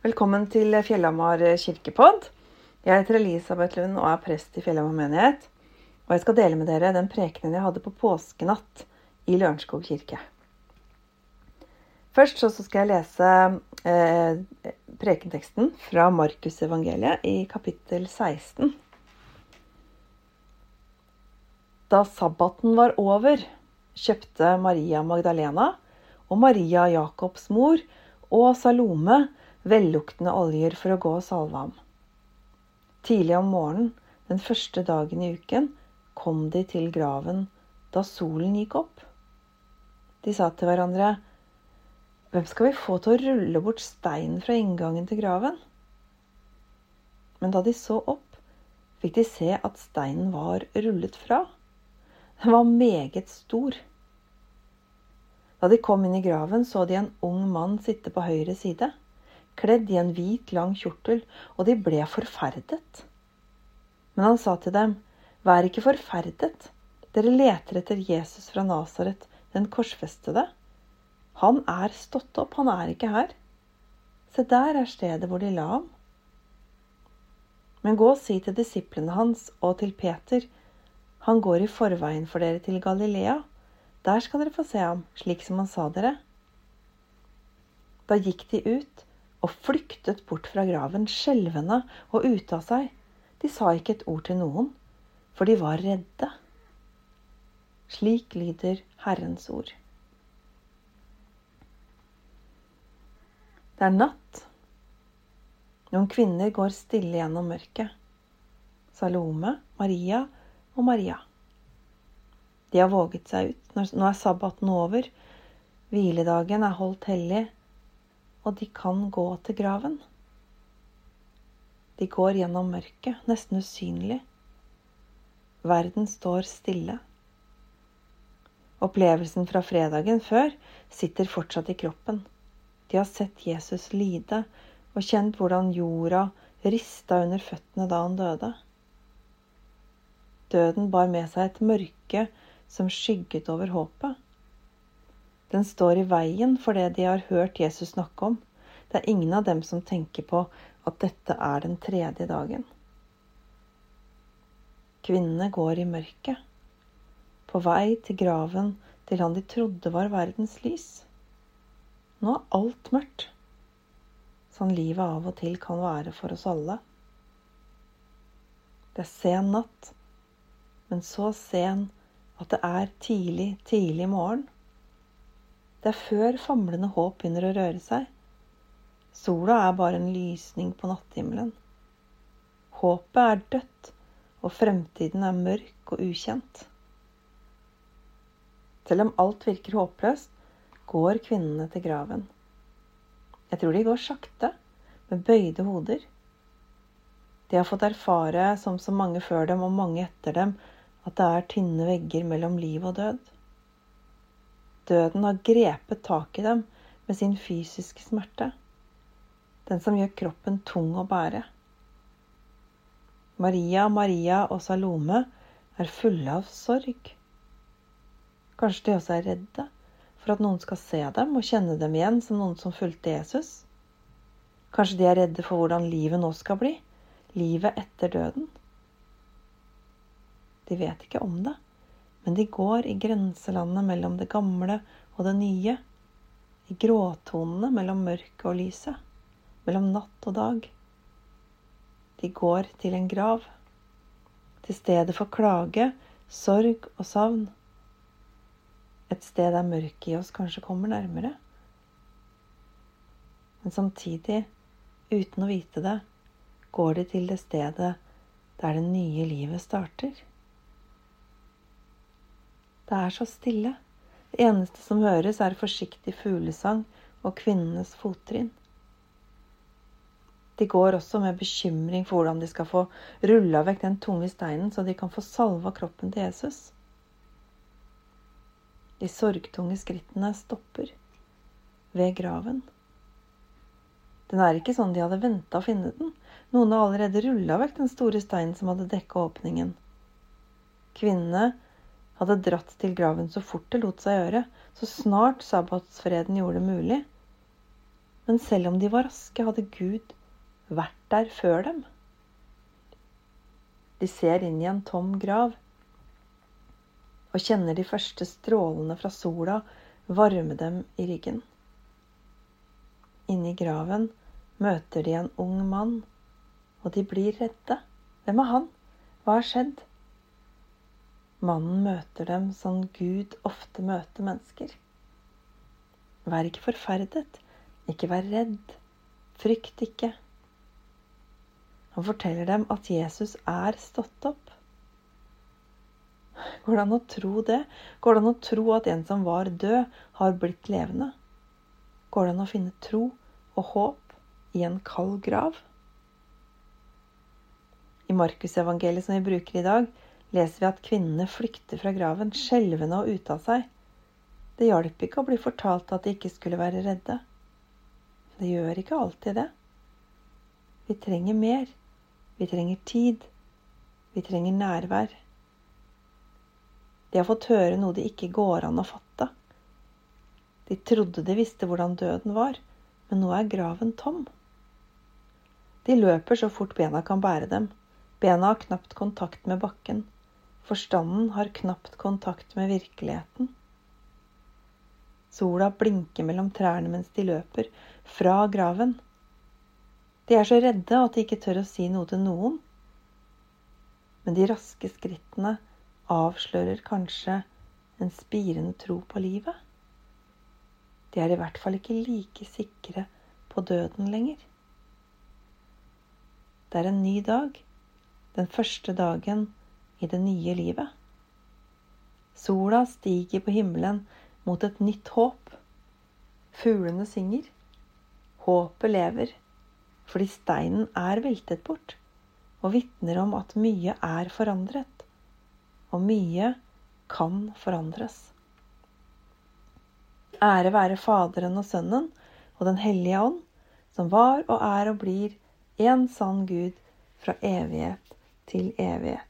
Velkommen til Fjellhamar kirkepodd. Jeg heter Elisabeth Lund og er prest i Fjellhamar menighet. Og jeg skal dele med dere den prekenen jeg hadde på påskenatt i Lørenskog kirke. Først så skal jeg lese eh, prekenteksten fra Markusevangeliet i kapittel 16. Da sabbaten var over, kjøpte Maria Magdalena og Maria Jakobs mor og Salome velluktende oljer for å gå og salve ham. Tidlig om morgenen den første dagen i uken kom de til graven da solen gikk opp. De sa til hverandre, Hvem skal vi få til å rulle bort steinen fra inngangen til graven? Men da de så opp, fikk de se at steinen var rullet fra. Den var meget stor. Da de kom inn i graven, så de en ung mann sitte på høyre side kledd i en hvit, lang kjortel, og de ble forferdet. Men han sa til dem, Vær ikke forferdet, dere leter etter Jesus fra Nasaret, den korsfestede. Han er stått opp, han er ikke her. Se, der er stedet hvor de la ham. Men gå og si til disiplene hans og til Peter, han går i forveien for dere til Galilea. Der skal dere få se ham, slik som han sa dere. Da gikk de ut og flyktet bort fra graven, skjelvende og ute av seg. De sa ikke et ord til noen, for de var redde. Slik lyder Herrens ord. Det er natt. Noen kvinner går stille gjennom mørket. Salome, Maria og Maria. De har våget seg ut. Nå er sabbaten over. Hviledagen er holdt hellig og de kan gå til graven. De går gjennom mørket, nesten usynlig. Verden står stille. Opplevelsen fra fredagen før sitter fortsatt i kroppen. De har sett Jesus lide og kjent hvordan jorda rista under føttene da han døde. Døden bar med seg et mørke som skygget over håpet. Den står i veien for det de har hørt Jesus snakke om. Det er ingen av dem som tenker på at dette er den tredje dagen. Kvinnene går i mørket, på vei til graven til han de trodde var verdens lys. Nå er alt mørkt, sånn livet av og til kan være for oss alle. Det er sen natt, men så sen at det er tidlig, tidlig morgen. Det er før famlende håp begynner å røre seg. Sola er bare en lysning på natthimmelen. Håpet er dødt, og fremtiden er mørk og ukjent. Selv om alt virker håpløst, går kvinnene til graven. Jeg tror de går sakte, med bøyde hoder. De har fått erfare, som så mange før dem og mange etter dem, at det er tynne vegger mellom liv og død. Døden har grepet tak i dem med sin fysiske smerte. Den som gjør kroppen tung å bære. Maria, Maria og Salome er fulle av sorg. Kanskje de også er redde for at noen skal se dem og kjenne dem igjen som noen som fulgte Jesus. Kanskje de er redde for hvordan livet nå skal bli, livet etter døden. De vet ikke om det men de går i grenselandet mellom det gamle og det nye, i gråtonene mellom mørket og lyset, mellom natt og dag. De går til en grav, til stedet for klage, sorg og savn. Et sted der mørket i oss kanskje kommer nærmere. Men samtidig, uten å vite det, går de til det stedet der det nye livet starter. Det er så stille. Det eneste som høres, er forsiktig fuglesang og kvinnenes fottrinn. De går også med bekymring for hvordan de skal få rulla vekk den tunge steinen, så de kan få salva kroppen til Jesus. De sorgtunge skrittene stopper ved graven. Den er ikke sånn de hadde venta å finne den. Noen har allerede rulla vekk den store steinen som hadde dekka åpningen. Kvinnene hadde dratt til graven så fort det lot seg gjøre, så snart sabbatsfreden gjorde det mulig. men selv om de var raske, hadde Gud vært der før dem. De ser inn i en tom grav og kjenner de første strålene fra sola varme dem i ryggen. Inni graven møter de en ung mann, og de blir redde. Hvem er han? Hva har skjedd? Mannen møter dem som Gud ofte møter mennesker. Vær ikke forferdet, ikke vær redd, frykt ikke. Han forteller dem at Jesus er stått opp. Går det an å tro det? Går det an å tro at en som var død, har blitt levende? Går det an å finne tro og håp i en kald grav? I Markusevangeliet som vi bruker i dag, leser vi at kvinnene flykter fra graven, skjelvende og ute av seg. Det hjalp ikke å bli fortalt at de ikke skulle være redde. Det gjør ikke alltid det. Vi trenger mer. Vi trenger tid. Vi trenger nærvær. De har fått høre noe det ikke går an å fatte. De trodde de visste hvordan døden var, men nå er graven tom. De løper så fort bena kan bære dem. Bena har knapt kontakt med bakken. Forstanden har knapt kontakt med virkeligheten. Sola blinker mellom trærne mens de løper, fra graven. De er så redde at de ikke tør å si noe til noen. Men de raske skrittene avslører kanskje en spirende tro på livet. De er i hvert fall ikke like sikre på døden lenger. Det er en ny dag, den første dagen i det nye livet. Sola stiger på himmelen mot et nytt håp. Fuglene synger. Håpet lever fordi steinen er veltet bort og vitner om at mye er forandret, og mye kan forandres. Ære være Faderen og Sønnen og Den hellige ånd, som var og er og blir en sann Gud fra evighet til evighet.